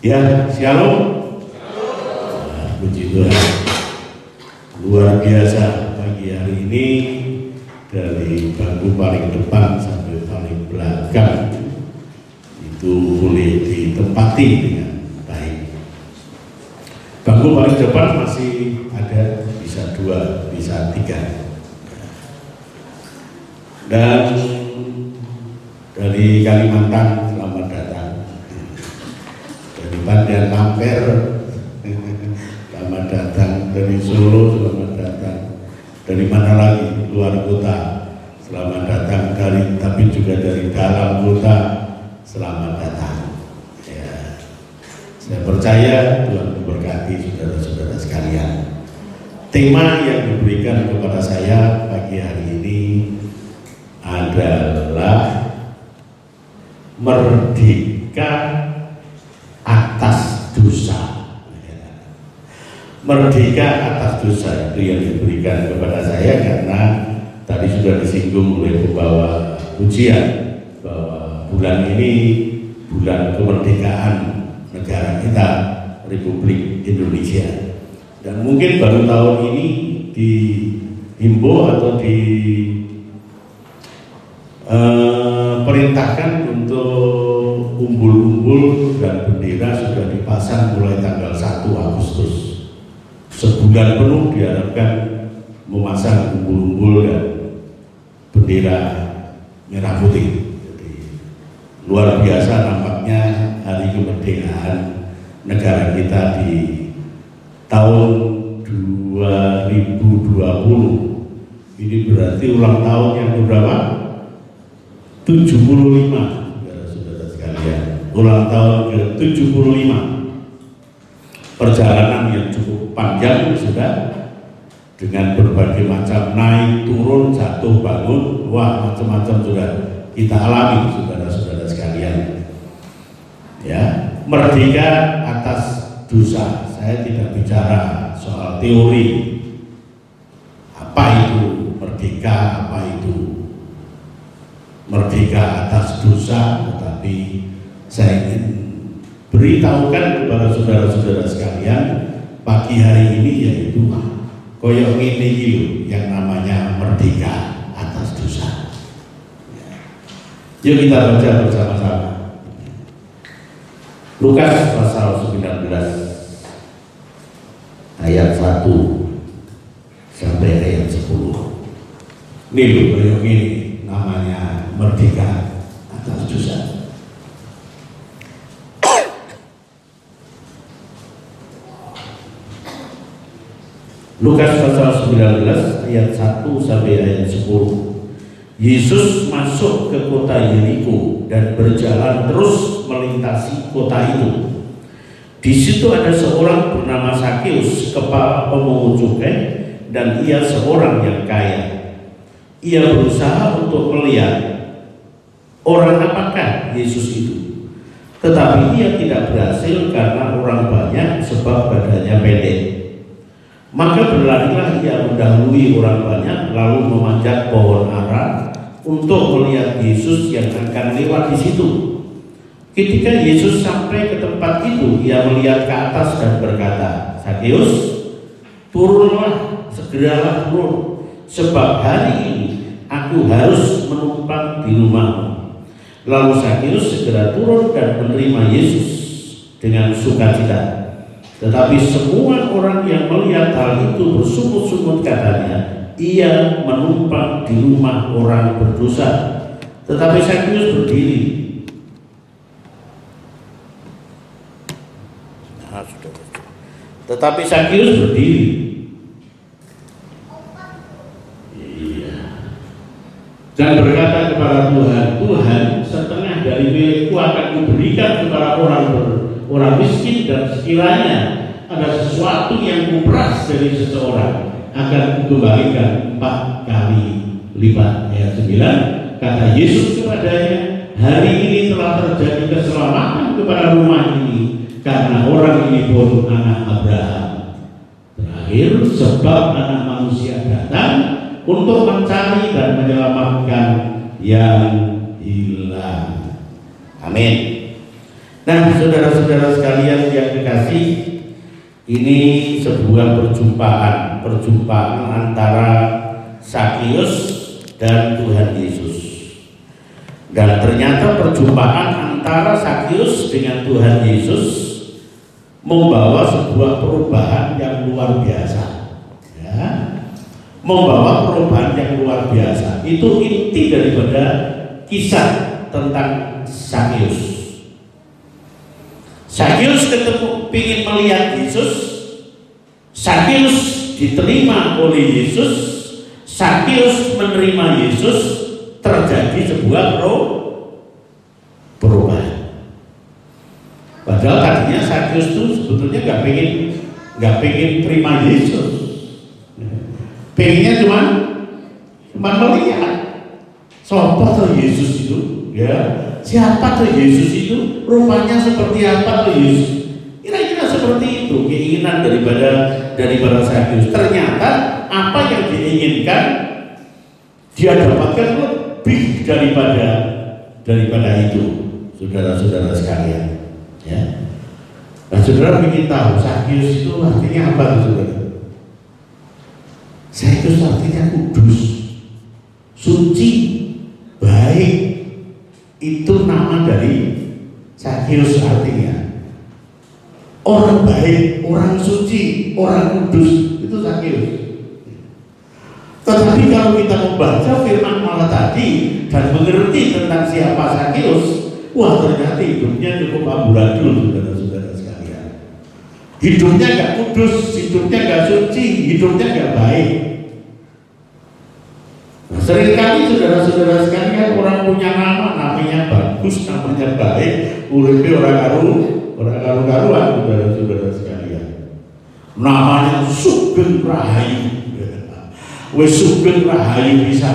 Ya, shalom. Nah, puji Tuhan. Luar biasa pagi hari ini dari bangku paling depan sampai paling belakang itu boleh ditempati dengan baik. Bangku paling depan masih ada bisa dua, bisa tiga. Dan dari Kalimantan Bandan Lampir selamat datang dari Solo selamat datang dari mana lagi? Luar kota. Selamat datang dari tapi juga dari dalam kota. Selamat datang. Ya. Saya percaya Tuhan memberkati saudara-saudara sekalian. Tema yang diberikan kepada saya pagi hari ini adalah merdeka atas dosa. Merdeka atas dosa itu yang diberikan kepada saya karena tadi sudah disinggung oleh pembawa ujian bahwa bulan ini bulan kemerdekaan negara kita Republik Indonesia dan mungkin baru tahun ini dihimbau atau di eh, perintahkan untuk umbul-umbul dan bendera sudah dipasang mulai tanggal 1 Agustus. Sebulan penuh diharapkan memasang umbul-umbul dan bendera merah putih. Jadi, luar biasa nampaknya hari kemerdekaan negara kita di tahun 2020. Ini berarti ulang tahun yang berapa? 75 saudara-saudara sekalian ulang tahun ke 75 perjalanan yang cukup panjang sudah. Dengan berbagai macam naik turun jatuh bangun. Wah macam-macam sudah kita alami saudara-saudara sekalian. Ya merdeka atas dosa. Saya tidak bicara soal teori. Apa itu merdeka apa itu merdeka atas dosa, tetapi saya ingin beritahukan kepada saudara-saudara sekalian pagi hari ini yaitu koyok ini yang namanya merdeka atas dosa. Yuk kita baca bersama-sama. Lukas pasal 19 ayat 1 sampai ayat 10. Nih lu koyok ini namanya merdeka atas dosa. Lukas pasal 19 ayat 1 sampai ayat 10. Yesus masuk ke kota Yeriko dan berjalan terus melintasi kota itu. Di situ ada seorang bernama Sakeus, kepala pemungut cukai, dan ia seorang yang kaya. Ia berusaha untuk melihat orang apakah Yesus itu. Tetapi ia tidak berhasil karena orang banyak. Maka berlarilah ia mendahului orang banyak lalu memanjat pohon ara untuk melihat Yesus yang akan lewat di situ. Ketika Yesus sampai ke tempat itu, ia melihat ke atas dan berkata, Sakeus, turunlah, segeralah turun, sebab hari ini aku harus menumpang di rumahmu. Lalu Sakeus segera turun dan menerima Yesus dengan sukacita. Tetapi semua orang yang melihat hal itu bersungut-sungut katanya, ia menumpang di rumah orang berdosa. Tetapi Sakeus berdiri. Nah, sudah. Tetapi Sakeus berdiri dan berkata kepada Tuhan, Tuhan setengah dari milikku akan diberikan kepada orang ber, orang miskin dan sekiranya ada sesuatu yang kuperas dari seseorang akan kukembalikan empat kali lipat. Ayat 9 kata Yesus kepadanya, hari ini telah terjadi keselamatan kepada rumah ini karena orang ini pun anak Abraham. Terakhir, sebab anak manusia datang untuk mencari dan menyelamatkan yang hilang. Amin. Nah, saudara-saudara sekalian yang dikasih, ini sebuah perjumpaan, perjumpaan antara Sakius dan Tuhan Yesus. Dan ternyata perjumpaan antara Sakius dengan Tuhan Yesus membawa sebuah perubahan yang luar biasa. Ya. Membawa perubahan yang luar biasa. Itu inti daripada kisah tentang Sakius. Sakyus ketemu ingin melihat Yesus. Sakyus diterima oleh Yesus. Sakyus menerima Yesus. Terjadi sebuah pro perubahan. Padahal tadinya Sakyus itu sebetulnya nggak pengen nggak pengen terima Yesus. Pengennya cuma cuma melihat. Sopo Yesus itu ya. Siapa tuh Yesus itu? Rupanya seperti apa tuh Yesus? Kira-kira seperti itu keinginan daripada daripada Sakyus ternyata apa yang diinginkan dia dapatkan lebih daripada daripada itu. Saudara-saudara sekalian ya. Nah saudara ingin tahu Sakyus itu artinya apa tuh saudara? Sakyus artinya kudus suci baik itu nama dari Sakyus artinya orang baik, orang suci, orang kudus itu Sakyus. Tetapi kalau kita membaca firman Allah tadi dan mengerti tentang siapa Sakyus, wah ternyata hidupnya cukup amburadul saudara-saudara sekalian. Hidupnya gak kudus, hidupnya gak suci, hidupnya gak baik. Seringkali saudara-saudara sekalian orang punya nama, namanya bagus, namanya baik, uripe orang karu, orang karu karuan saudara-saudara sekalian. Namanya Sugeng Rahayu. Wes Sugeng Rahayu bisa,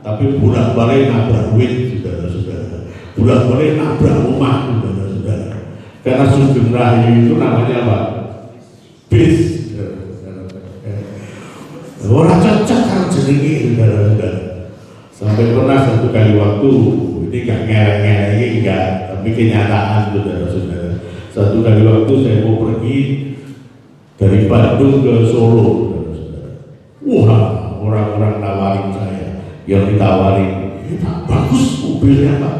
tapi bulan balik nabrak duit saudara-saudara. Bulan balik nabrak rumah saudara-saudara. Karena Sugeng Rahayu itu namanya apa? Bis Orang cocok kalau jenengi saudara-saudara. Sampai pernah satu kali waktu ini gak ngeleng-ngeleng enggak, tapi kenyataan saudara-saudara. Satu kali waktu saya mau pergi dari Bandung ke Solo, saudara-saudara. Wah, orang-orang nawarin saya, yang ditawarin, eh, bagus mobilnya pak,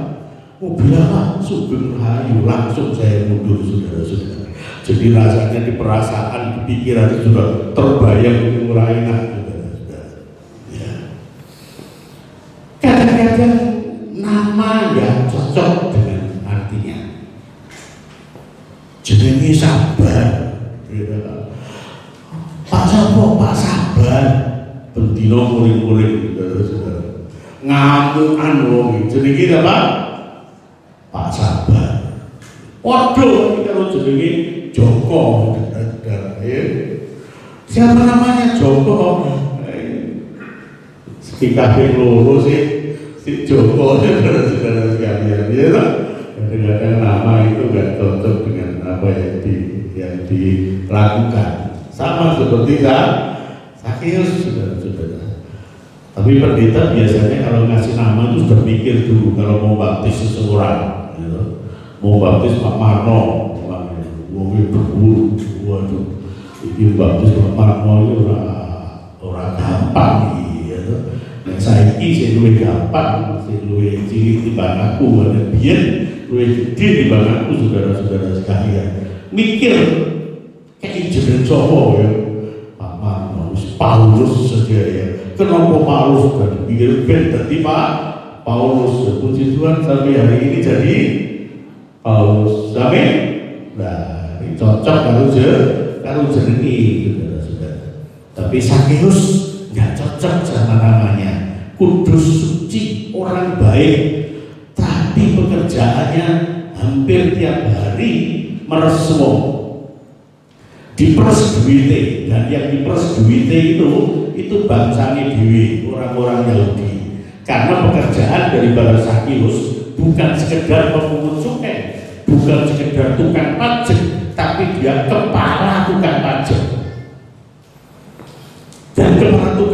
mobil apa? Sugeng Rahayu, langsung saya mundur saudara-saudara. Jadi rasanya di perasaan, di pikiran itu sudah terbayang Ukraina. Ya. Kadang-kadang nama yang cocok dengan artinya. Jenenge sabar. Pak Sopo, Pak sabar. Bendino saudara-saudara. Ngamukan wong, jenenge apa? Pak sabar. Waduh, kalau jenenge Joko ya. siapa namanya Joko sekikapi loro sih si Joko saudara-saudara sekalian. Ya kadang-kadang nama itu gak cocok dengan apa yang di yang dilakukan. Sama seperti Sakius saudara-saudara. Tapi pendeta biasanya kalau ngasih nama itu mikir dulu kalau mau baptis seseorang gitu. mau baptis Pak Marno wong berburu waduh iki bagus Marmo itu ora ora gampang ya saiki sing luwih gampang sing luwih cilik timbang aku ada biyen luwih gede timbang aku saudara-saudara sekalian. Mikir kayak jeneng sapa ya. Pak Marmo Paulus saja ya. Kenapa Paulus kan pikir ben dadi Pak Paulus? Puji Tuhan sampai hari ini jadi Paulus. Sampai nah cocok kalau je kalau jernih saudara-saudara. Tapi Sakeus nggak cocok sama namanya. Kudus suci orang baik, tapi pekerjaannya hampir tiap hari meresuh diperes duite dan yang diperes duite itu itu bangsanya dewi orang-orang Yahudi. Karena pekerjaan dari para Sakius bukan sekedar memungut cukai bukan sekedar tukang pajak tapi dia kepala tukang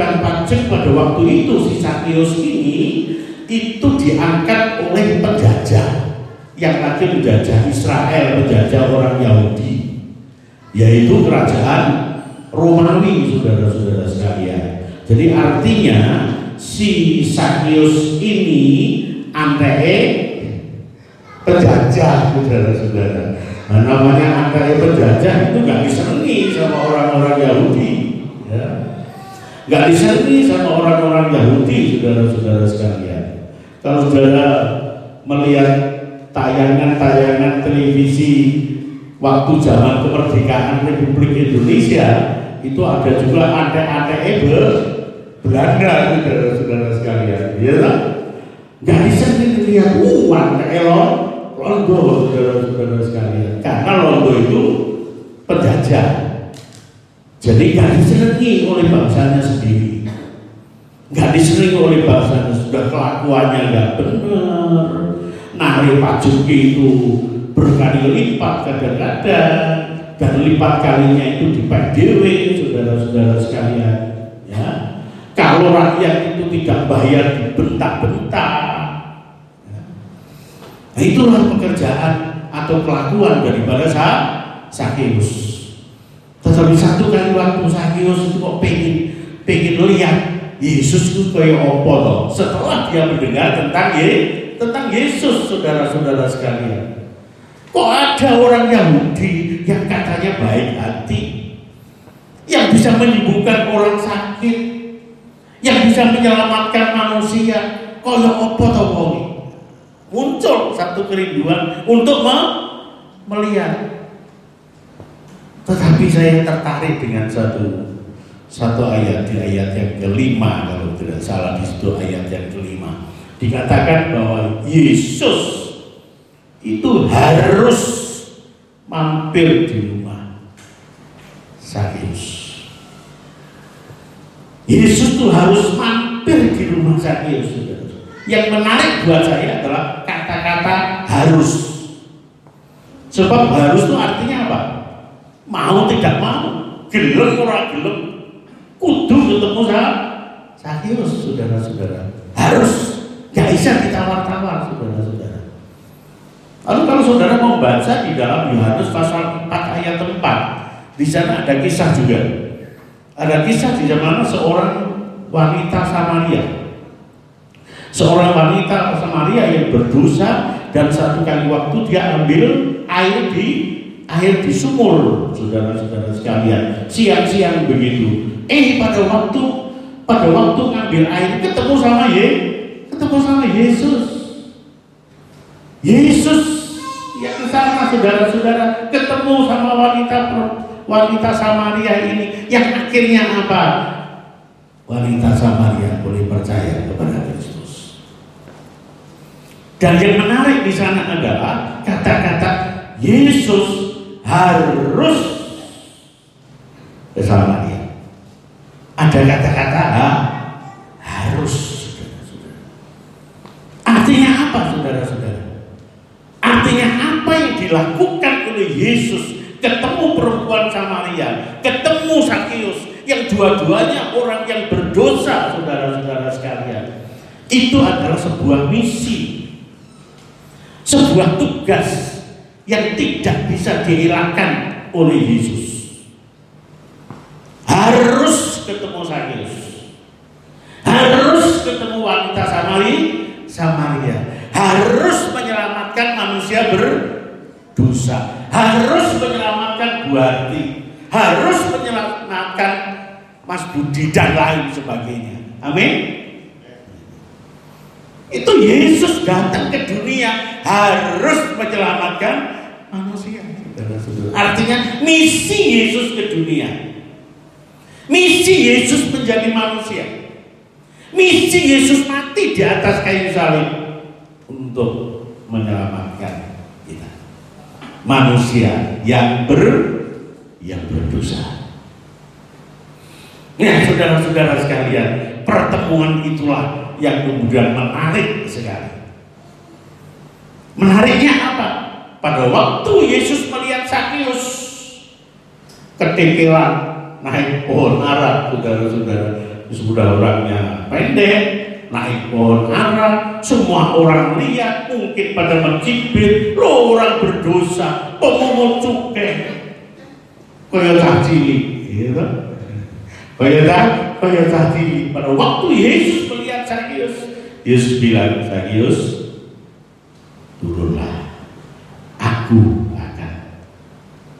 tukang pajak pada waktu itu si Sakius ini itu diangkat oleh penjajah yang lagi menjajah Israel, menjajah orang Yahudi, yaitu kerajaan Romawi, saudara-saudara sekalian. Jadi artinya si Sakyus ini antara penjajah, saudara-saudara. Nah, namanya antara penjajah itu nggak disenangi sama orang-orang Yahudi, ya. Nggak disenangi sama orang-orang Yahudi, saudara-saudara sekalian. Kalau saudara melihat tayangan-tayangan televisi waktu zaman kemerdekaan Republik Indonesia itu ada juga antek-antek Belanda saudara-saudara sekalian. Ya nggak bisa dilihat. Uh antek elon Londo saudara-saudara sekalian. Karena Londo itu penjajah jadi nggak disenangi oleh bangsanya sendiri. Nggak disenangi oleh bangsanya sudah kelakuannya nggak benar. Narik pajuki itu berkali lipat kadang-kadang dan lipat kalinya itu di PDW saudara-saudara sekalian ya. Kalau rakyat itu tidak bayar dibentak-bentak. Ya. nah itulah pekerjaan atau kelakuan daripada Sakius tetapi satu kali waktu Sakius itu kok pengen pengen lihat Yesus itu kayak apa toh? Setelah dia mendengar tentang Yesus tentang Yesus saudara-saudara sekalian. Kok ada orang Yahudi yang katanya baik hati, yang bisa menyembuhkan orang sakit, yang bisa menyelamatkan manusia, kok ya apa toh Muncul satu kerinduan untuk me melihat. Tetapi saya tertarik dengan satu satu ayat di ayat yang kelima kalau tidak salah di situ ayat yang kelima dikatakan bahwa Yesus itu harus mampir di rumah Sakyus. Yesus itu harus mampir di rumah Sakyus. Yang menarik buat saya adalah kata-kata harus. Sebab harus itu artinya? Mau tidak mau, gelem orang gelem, kudu ketemu sama Sakyus, saudara-saudara. Harus Gak bisa ditawar-tawar saudara-saudara. Lalu kalau saudara mau baca di dalam Yohanes pasal 4 ayat 4, di sana ada kisah juga. Ada kisah di mana seorang wanita Samaria. Seorang wanita Samaria yang berdosa dan satu kali waktu dia ambil air di air di sumur, saudara-saudara sekalian. Siang-siang begitu. Eh pada waktu pada waktu ngambil air ketemu sama Yesus ketemu sama Yesus. Yesus yang sama saudara-saudara ketemu sama wanita wanita Samaria ini yang akhirnya apa? Wanita Samaria boleh percaya kepada Kristus. Dan yang menarik di sana adalah kata-kata Yesus harus ke Samaria. Ada kata-kata harus Artinya apa saudara-saudara? Artinya apa yang dilakukan oleh Yesus ketemu perempuan Samaria, ketemu Sakius, yang dua-duanya orang yang berdosa, saudara-saudara sekalian. Itu adalah sebuah misi, sebuah tugas yang tidak bisa dihilangkan oleh Yesus. Harus ketemu Sakius, harus ketemu wanita Samaria, Samaria. Harus menyelamatkan manusia berdosa. Harus menyelamatkan Buati harus menyelamatkan Mas Budi dan lain sebagainya. Amin. Itu Yesus datang ke dunia harus menyelamatkan manusia artinya misi Yesus ke dunia misi Yesus menjadi manusia Misi Yesus mati di atas kayu salib untuk menyelamatkan kita. Manusia yang ber yang berdosa. Ya, saudara-saudara sekalian, pertemuan itulah yang kemudian menarik sekali. Menariknya apa? Pada waktu Yesus melihat Sakius ketinggalan naik pohon ara, saudara-saudara. Sudah orangnya pendek, naik pohon ara, semua orang lihat, mungkin pada mencibir, lo orang berdosa, pemungut cukai, kaya cilik, gitu. Kaya tak, kaya cilik. Pada waktu Yesus melihat Sakius, Yesus bilang, Sakius, turunlah, aku akan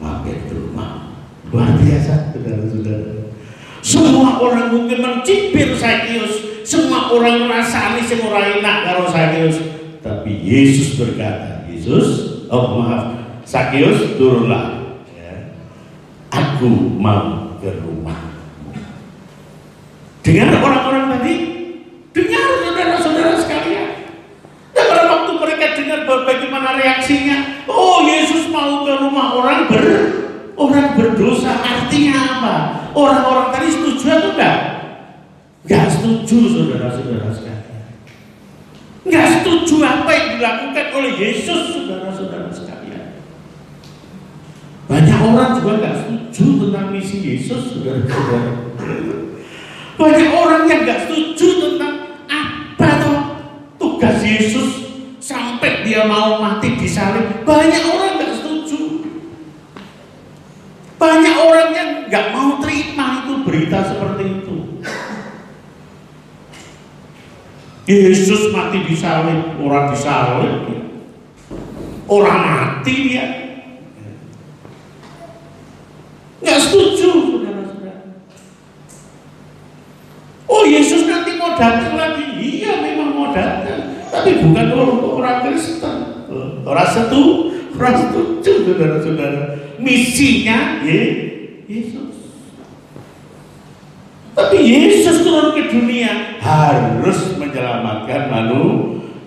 mampir ke rumah. Luar biasa, saudara-saudara. Semua orang mungkin mencibir Sakius, semua orang merasani sing ora enak karo Sakius. Tapi Yesus berkata, Yesus, oh maaf, Sakius turunlah. Ya. Aku mau ke rumah. Dengar orang-orang tadi, dengar saudara-saudara sekalian. Dan pada waktu mereka dengar bagaimana reaksinya, oh Yesus mau ke rumah orang ber orang berdosa. Artinya apa? Orang-orang tadi setuju atau enggak? Nggak setuju saudara-saudara sekalian. Nggak setuju apa yang dilakukan oleh Yesus saudara-saudara sekalian. Banyak orang juga nggak setuju tentang misi Yesus saudara-saudara. Banyak orang yang nggak setuju tentang apa tuh tugas Yesus sampai dia mau mati di salib. Banyak orang. Banyak orang yang nggak mau terima itu berita seperti itu. Yesus mati di salib, orang di salib. Orang mati dia. Nggak setuju, saudara-saudara. Oh Yesus nanti mau datang lagi. Iya memang mau datang. Tapi bukan untuk orang Kristen. Orang setu, orang setuju, saudara-saudara. Misinya ya, Yesus. Tapi Yesus turun ke dunia harus menyelamatkan manu,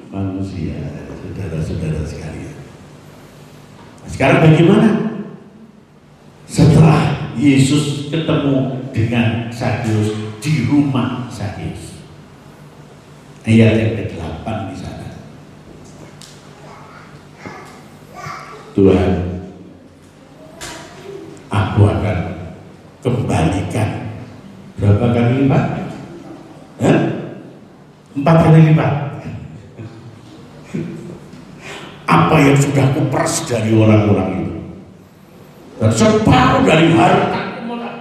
manusia, saudara-saudara sekalian. Nah, sekarang bagaimana? Setelah Yesus ketemu dengan Sakius di rumah Sakius. Ayat yang ke-8 di sana. Tuhan, aku akan kembalikan Berapa kali lipat? Hah? Empat kali lipat. Apa yang sudah kuperas dari orang-orang itu? Dan separuh dari harta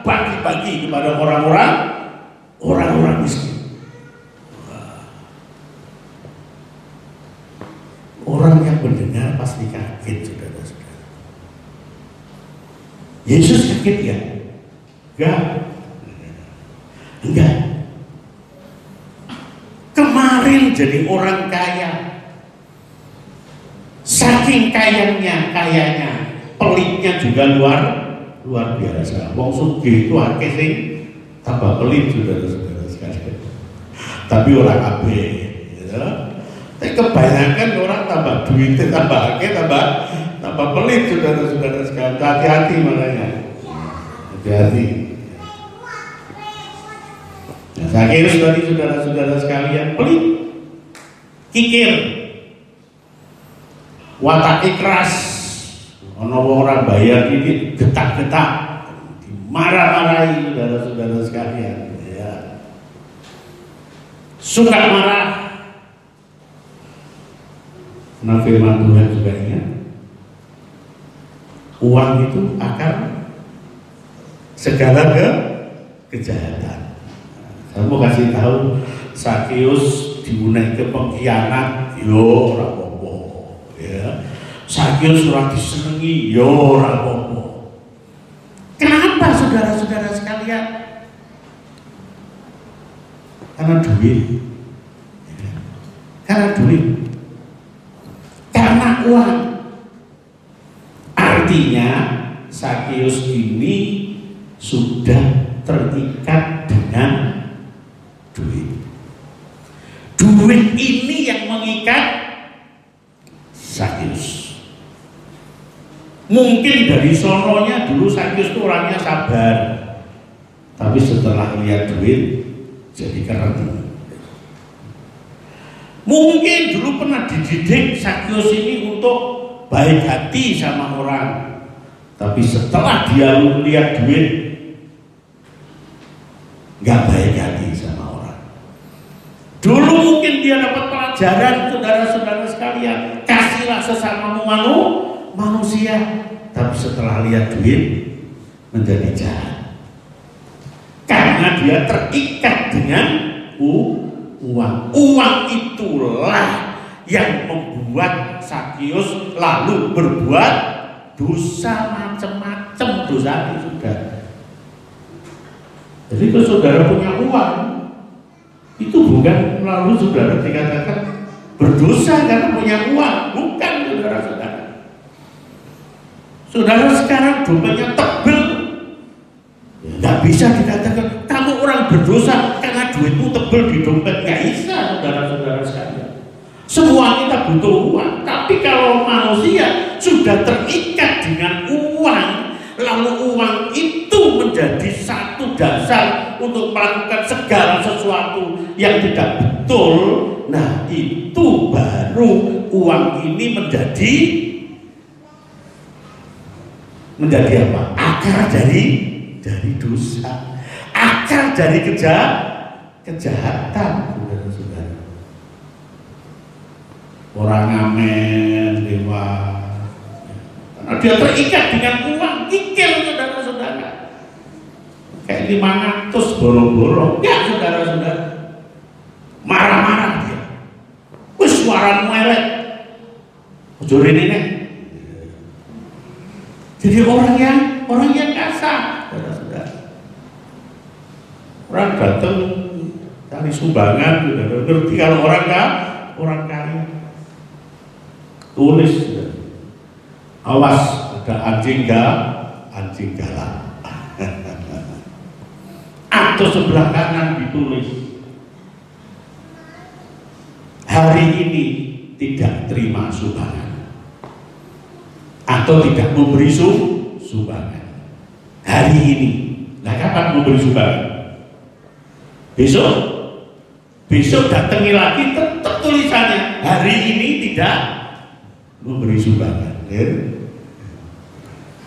bagi-bagi kepada orang-orang orang-orang miskin. Orang yang mendengar pasti kaget, saudara-saudara. Kaget ya? Enggak. Enggak. Kemarin jadi orang kaya. Saking kayanya, kayanya, pelitnya juga luar luar biasa. Wong sugih itu akeh sing tambah pelit saudara-saudara sekalian. Tapi orang abe, ya. Tapi kebanyakan orang tambah duitnya tambah akeh, tambah tambah pelit saudara-saudara sekalian. Hati-hati makanya. Hati-hati. Nah, Zakirus tadi saudara-saudara sekalian pelit, kikir, watak keras, ono orang bayar ini getak-getak, marah-marahi saudara-saudara sekalian, ya. suka marah. Nah firman Tuhan juga ingat, uang itu akan segala ke kejahatan. Saya mau kasih tahu Sakius diunai ke pengkhianat, yo ora ya. Sakius ora disenengi, yo ora apa Kenapa saudara-saudara sekalian? Karena duit. Ya. Karena duit. Karena uang. Artinya Sakius ini sudah terikat dengan duit. Duit ini yang mengikat Sakius. Mungkin dari sononya dulu Sakius itu orangnya sabar. Tapi setelah lihat duit jadi keren. Mungkin dulu pernah dididik Sakius ini untuk baik hati sama orang. Tapi setelah dia lihat duit nggak baik hati sama orang. Dulu dia dapat pelajaran saudara-saudara sekalian. Kasihlah sesama manu, manusia. Tapi setelah lihat duit menjadi jahat. Karena dia terikat dengan uang. Uang itulah yang membuat Sakius lalu berbuat dosa macam-macam dosa itu sudah. Jadi kalau saudara punya uang, itu bukan lalu saudara dikatakan berdosa karena punya uang, bukan saudara-saudara. Saudara sekarang dompetnya tebel, nggak bisa dikatakan kamu orang berdosa karena duitmu tebel di dompet, nggak bisa saudara-saudara sekalian. Semua kita butuh uang, tapi kalau manusia sudah terikat dengan uang, lalu uang menjadi satu dasar untuk melakukan segala sesuatu yang tidak betul, nah itu baru uang ini menjadi menjadi apa? Akar dari dari dosa, akar dari kejahat, kejahatan. Orang ngamen lewat, karena dia terikat dengan uang. Kayak lima ratus boro-boro, ya saudara-saudara. Marah-marah dia. Wis suara melek. Ojo ini. Jadi orang yang orang yang kasar, saudara-saudara. Orang datang cari sumbangan, saudara. Ngerti kalau orang kaya, orang kaya. Tulis. Awas ada anjing gak, anjing galak. Atau sebelah kanan ditulis hari ini tidak terima sumbangan atau tidak memberi sumbangan. Hari ini. Nah kapan memberi sumbangan? Besok? Besok datangi lagi tetap tulisannya hari ini tidak memberi sumbangan. Ya?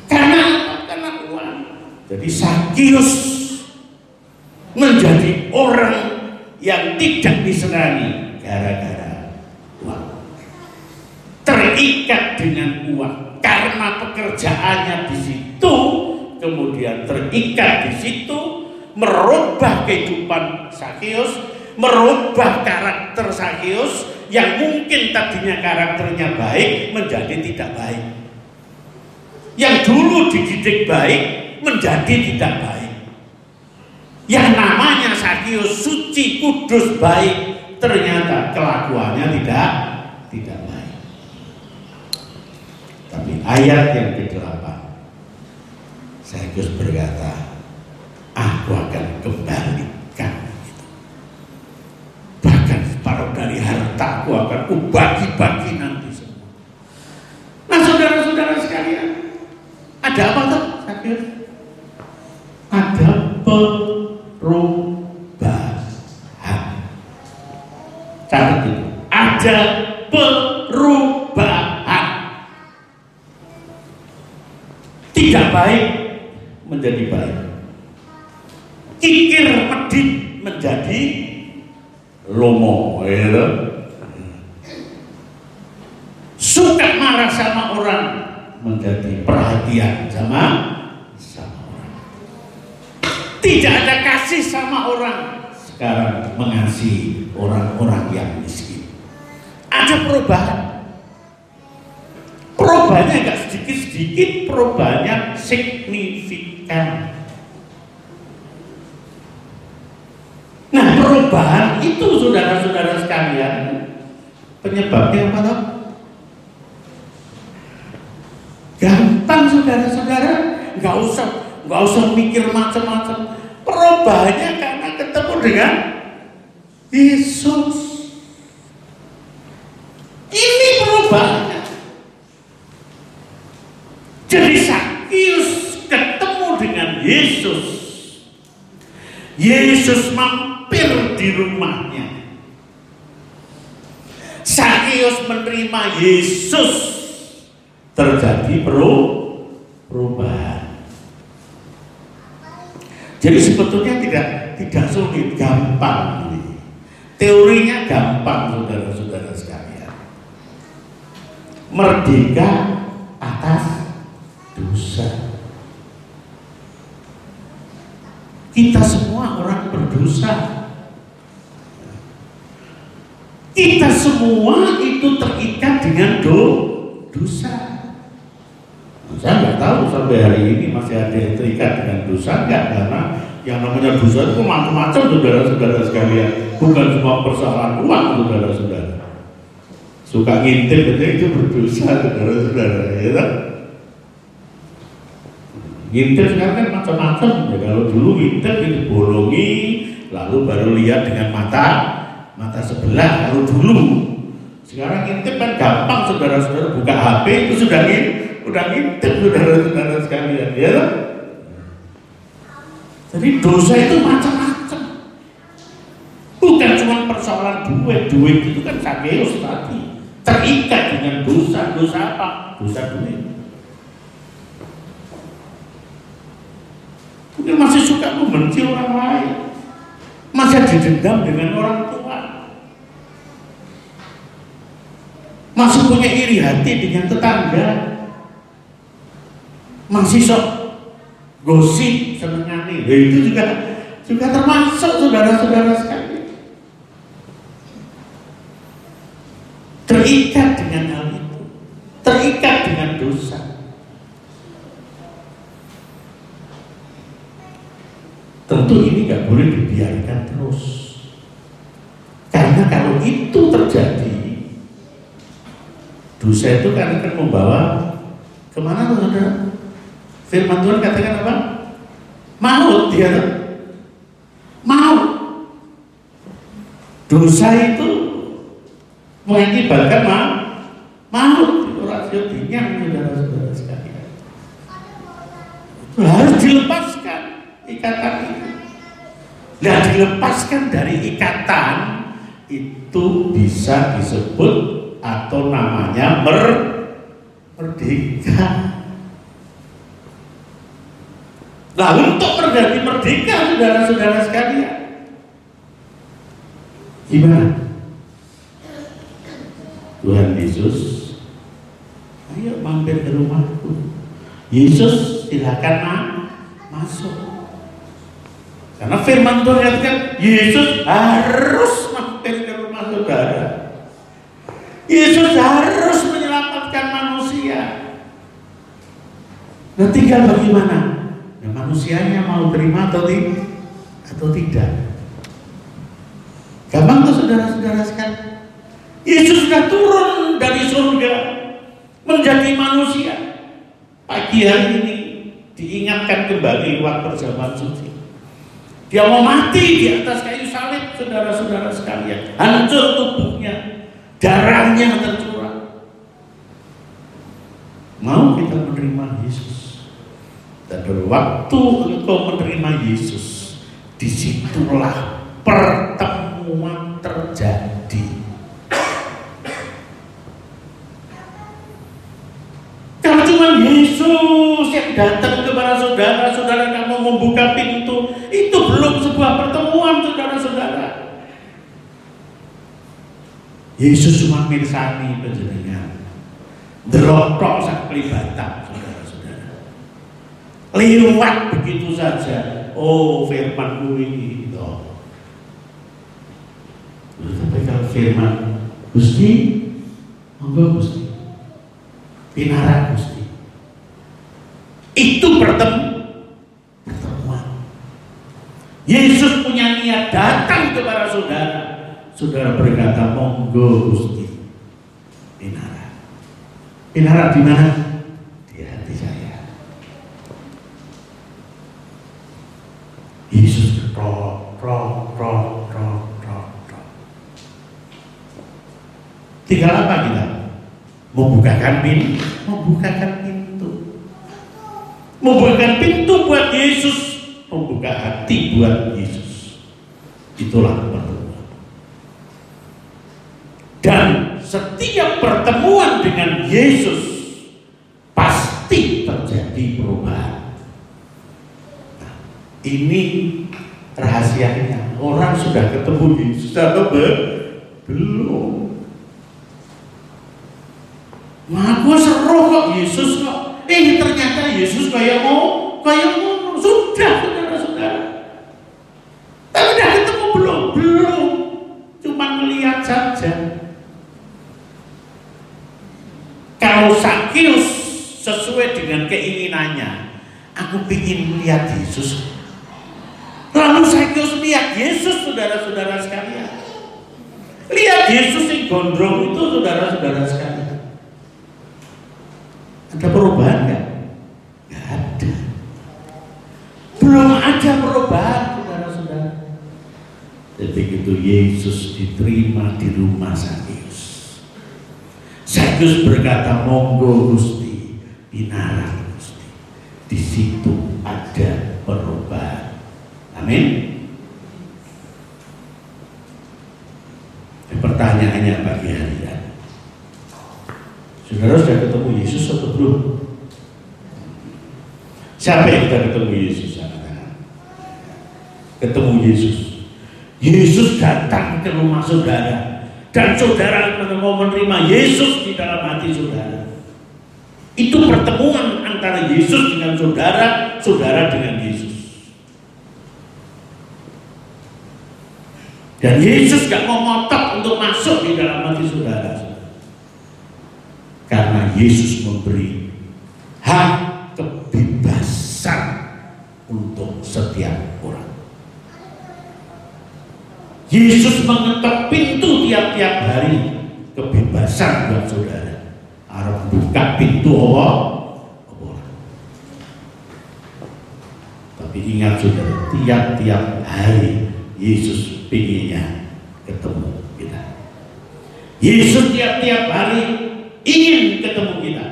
karena karena uang. Jadi Sakius menjadi orang yang tidak disenangi gara-gara uang. Terikat dengan uang. Karena pekerjaannya di situ kemudian terikat di situ merubah kehidupan Sakius merubah karakter Sakius yang mungkin tadinya karakternya baik menjadi tidak baik. Yang dulu dididik baik menjadi tidak baik yang namanya Sakius suci kudus baik ternyata kelakuannya tidak tidak baik tapi ayat yang ke-8 Sakyus berkata, aku akan kembalikan. Bahkan separuh dari hartaku akan kubagi-bagi nanti semua. Nah saudara-saudara sekalian, ada apa Ada perubahan. tidak baik menjadi baik kikir medit menjadi lomo ya. suka marah sama orang menjadi perhatian sama sama orang tidak ada kasih sama orang sekarang mengasihi orang-orang yang miskin ada perubahan. Perubahannya enggak sedikit-sedikit perubahannya signifikan. Nah perubahan itu saudara-saudara sekalian penyebabnya apa toh? gampang saudara-saudara. Nggak usah nggak usah mikir macam-macam. Perubahannya karena ketemu dengan Yesus ini perubahannya jadi Sakius ketemu dengan Yesus. Yesus mampir di rumahnya. Sakius menerima Yesus. Terjadi perubahan. Jadi sebetulnya tidak tidak sulit, gampang. Teorinya gampang saudara-saudara sekalian. Merdeka atas dosa. Kita semua orang berdosa. Kita semua itu terikat dengan do, dosa. Saya nggak tahu sampai hari ini masih ada yang terikat dengan dosa nggak karena yang namanya dosa itu macam-macam saudara-saudara sekalian. Bukan cuma persoalan uang saudara-saudara. Suka ngintip itu berdosa saudara-saudara ya kan? Ngintip sekarang kan macam-macam ya. Kalau dulu ngintip itu bolongi, lalu baru lihat dengan mata mata sebelah. Kalau dulu sekarang ngintip kan gampang saudara-saudara buka HP itu sudah ngintip, sudah ngintip saudara-saudara sekalian ya. Jadi dosa itu macam-macam. Bukan cuma persoalan duit, duit itu kan sakeus tadi terikat dengan dosa, dosa apa? Dosa duit. Mungkin masih suka membenci orang lain. Masih didendam dengan orang tua. Masih punya iri hati dengan tetangga. Masih sok gosip senengani. Ya, itu juga juga termasuk saudara-saudara sekalian. Terikat dengan hal itu. Terikat dengan dosa. Tentu ini nggak boleh dibiarkan terus. Karena kalau itu terjadi, dosa itu kan akan membawa ke mana saudara? Firman Tuhan katakan apa? Maut dia. Maut. Dosa itu mengakibatkan ma maut. Rasio dinyang saudara-saudara sekalian. Harus dilepaskan ikatan itu. Nah dilepaskan dari ikatan itu bisa disebut atau namanya mer merdeka. Nah untuk menjadi merdeka saudara-saudara sekalian Gimana? Tuhan Yesus ayo mampir ke rumahku. Yesus silakan ma masuk. Karena firman Tuhan katakan Yesus harus mampir ke rumah saudara. Yesus harus menyelamatkan manusia. Nah tinggal bagaimana? Nah, manusianya mau terima atau, tidak atau tidak? Gampang tuh saudara-saudara sekalian Yesus sudah turun dari surga menjadi manusia. Pagi hari ini diingatkan kembali lewat perjamuan suci. Dia mau mati di atas kayu salib, saudara-saudara sekalian. Hancur tubuhnya, darahnya tercurah. Mau kita menerima Yesus. Dan waktu engkau menerima Yesus, di situlah pertemuan terjadi cuma Yesus yang datang kepada saudara, saudara kamu membuka pintu, itu belum sebuah pertemuan saudara-saudara. Yesus cuma mirsani penjenengan. Delotok sak kelibatan saudara-saudara. Lewat begitu saja. Oh firman ini itu. Tapi kalau firman Gusti, monggo Gusti. Pinarak Gusti. Itu pertemuan. Yesus punya niat datang kepada saudara. Saudara berkata, monggo Gusti. Pinara. Pinara di mana? Di hati saya. Yesus roh, roh, roh, roh, roh, roh. Tinggal apa kita? Membukakan pintu, membukakan pintu membukakan pintu buat Yesus, membuka hati buat Yesus. Itulah pertemuan. Dan setiap pertemuan dengan Yesus pasti terjadi perubahan. Nah, ini rahasianya. orang sudah ketemu Yesus atau belum? Ngaku seru kok Yesus kok. Eh ternyata Yesus kayak mau kayak mau sudah saudara-saudara. Tapi udah ketemu belum? Belum. Cuma melihat saja. Kalau Sakius sesuai dengan keinginannya, aku ingin melihat Yesus. Lalu Sakius lihat Yesus, saudara-saudara sekalian. Lihat Yesus yang gondrong itu, saudara-saudara sekalian. Ada perubahan? Nggak ada. Belum ada perubahan, saudara-saudara. Dan begitu Yesus diterima di rumah Sakyus. Sakyus berkata, monggo Gusti, binarang Gusti. Di situ ada perubahan. Amin. Pertanyaannya pagi hari ini. Saudara sudah ketemu Yesus atau belum? Siapa yang kita ketemu Yesus? Ketemu Yesus. Yesus datang ke rumah saudara dan saudara mau menerima Yesus di dalam hati saudara. Itu pertemuan antara Yesus dengan saudara, saudara dengan Yesus. Dan Yesus gak mau ngotot untuk masuk di dalam hati saudara. Karena Yesus memberi hak kebebasan untuk setiap orang. Yesus mengetuk pintu tiap-tiap hari kebebasan buat saudara. Arab buka pintu Allah, Tapi ingat saudara, tiap-tiap hari Yesus pinginnya ketemu kita. Yesus tiap-tiap hari ingin ketemu kita.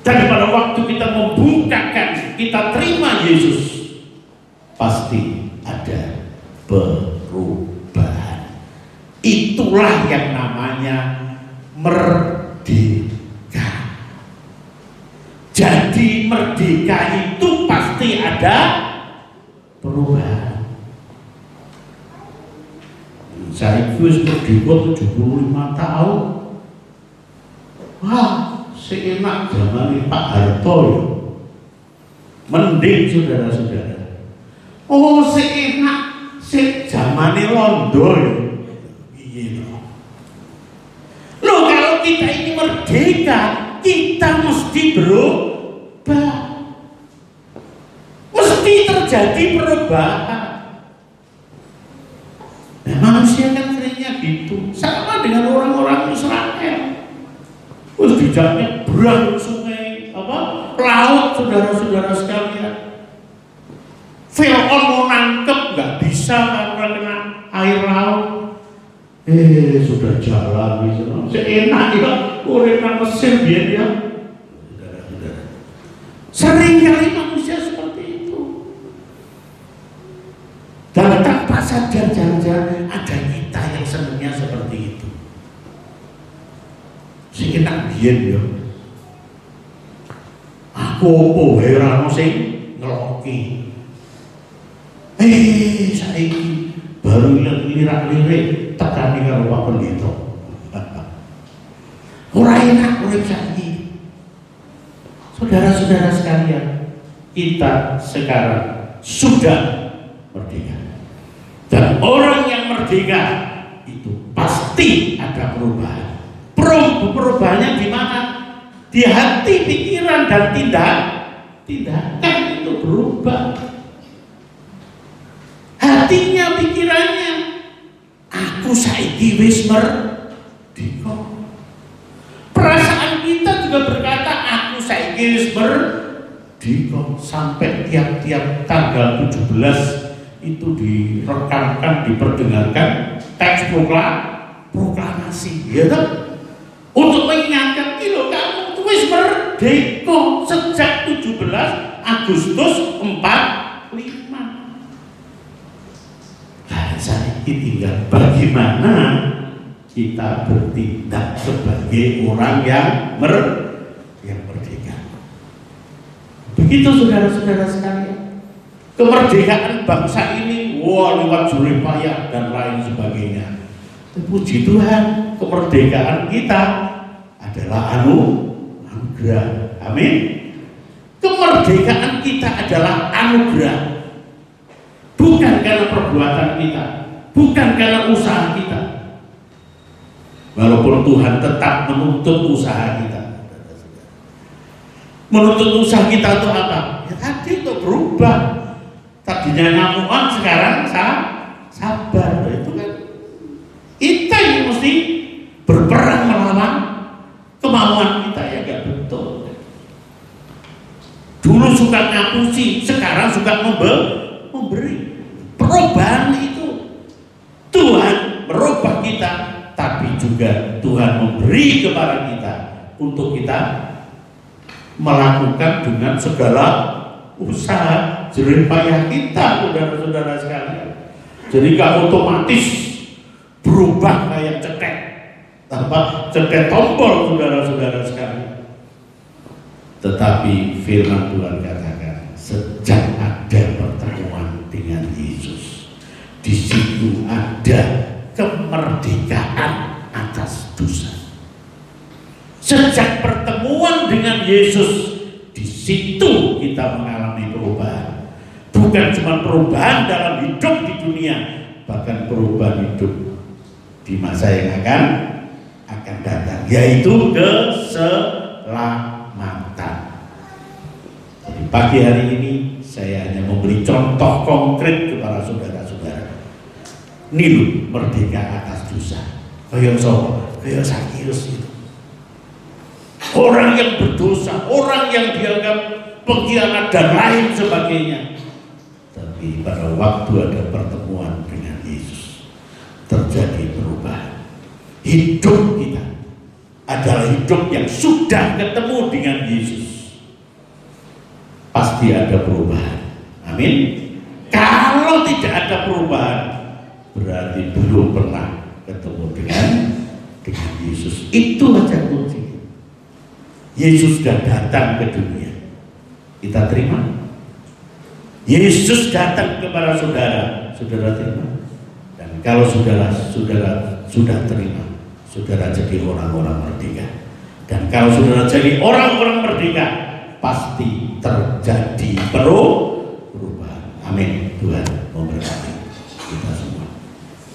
Dan pada waktu kita membukakan, kita terima Yesus, pasti ada perubahan. Itulah yang namanya merdeka. Jadi merdeka itu pasti ada perubahan. Saya itu merdeka 75 tahun Wah, seenak zaman Pak Harto ya. Mending saudara-saudara. Oh, seenak se zaman Londo ya. Iya Loh kalau kita ini merdeka, kita mesti berubah. Mesti terjadi perubahan. Nah, manusia kan seringnya gitu. Sama dengan orang-orang Israel. Terus bijaknya berang sungai apa laut saudara-saudara sekalian. Fir'aun mau nangkep nggak bisa karena kena air laut. Eh sudah jalan gitu. Seenak ya urip nang Mesir biar ya. Sering kali manusia seperti itu. Dan tanpa sadar jangan-jangan ada kita yang senangnya seperti itu sing tak biyen ya aku opo ono sing ngeloki eh saiki baru lirak-lirik tekani karo Pak Pendeta. Ora enak urip saiki. Saudara-saudara sekalian kita sekarang sudah merdeka. Dan orang yang merdeka itu pasti ada perubahan. Perubahannya di mana? Di hati, pikiran dan tindak. Tindakan itu berubah. Hatinya, pikirannya, aku saiki wis merdeka. Perasaan kita juga berkata aku saiki wis merdeka sampai tiap-tiap tanggal 17 itu direkamkan, diperdengarkan teks proklamasi, ya kan? untuk mengingatkan kilo kamu wis merdeka sejak 17 Agustus 45 nah saya tinggal bagaimana kita bertindak sebagai orang yang mer yang merdeka begitu saudara-saudara sekalian kemerdekaan bangsa ini wah lewat payah dan lain sebagainya. Puji Tuhan, kemerdekaan kita adalah anu anugerah. Amin. Kemerdekaan kita adalah anugerah. Bukan karena perbuatan kita, bukan karena usaha kita. Walaupun Tuhan tetap menuntut usaha kita. Menuntut usaha kita untuk apa? Ya tadi untuk berubah. Tadinya ngamuan sekarang sabar. Nah, itu kan kita yang mesti berperang melawan kemauan kita ya gak betul. Dulu suka ngapusi, sekarang suka memberi. Perubahan itu merubah kita, tapi juga Tuhan memberi kepada kita untuk kita melakukan dengan segala usaha jerih payah kita saudara-saudara sekalian. Jadi gak otomatis berubah kayak cetek tanpa cetek tombol saudara-saudara sekalian. Tetapi firman Tuhan katakan sejak ada pertemuan dengan Yesus di situ ada kemerdekaan atas dosa Sejak pertemuan dengan Yesus, di situ kita mengalami perubahan. Bukan cuma perubahan dalam hidup di dunia, bahkan perubahan hidup di masa yang akan akan datang, yaitu keselamatan. Jadi pagi hari ini saya hanya memberi contoh konkret kepada saudara-saudara. Nilu merdeka atas dosa. Kaya sapa? Kaya Sakius itu orang yang berdosa, orang yang dianggap pengkhianat dan lain sebagainya. Tapi pada waktu ada pertemuan dengan Yesus, terjadi perubahan. Hidup kita adalah hidup yang sudah ketemu dengan Yesus. Pasti ada perubahan. Amin. Kalau tidak ada perubahan, berarti belum pernah ketemu dengan dengan Yesus. Itu aja kunci. Yesus sudah datang ke dunia. Kita terima? Yesus datang kepada saudara, saudara terima. Dan kalau saudara saudara sudah terima, saudara jadi orang-orang merdeka. Dan kalau saudara jadi orang-orang merdeka, pasti terjadi perubahan. Amin. Tuhan memberkati.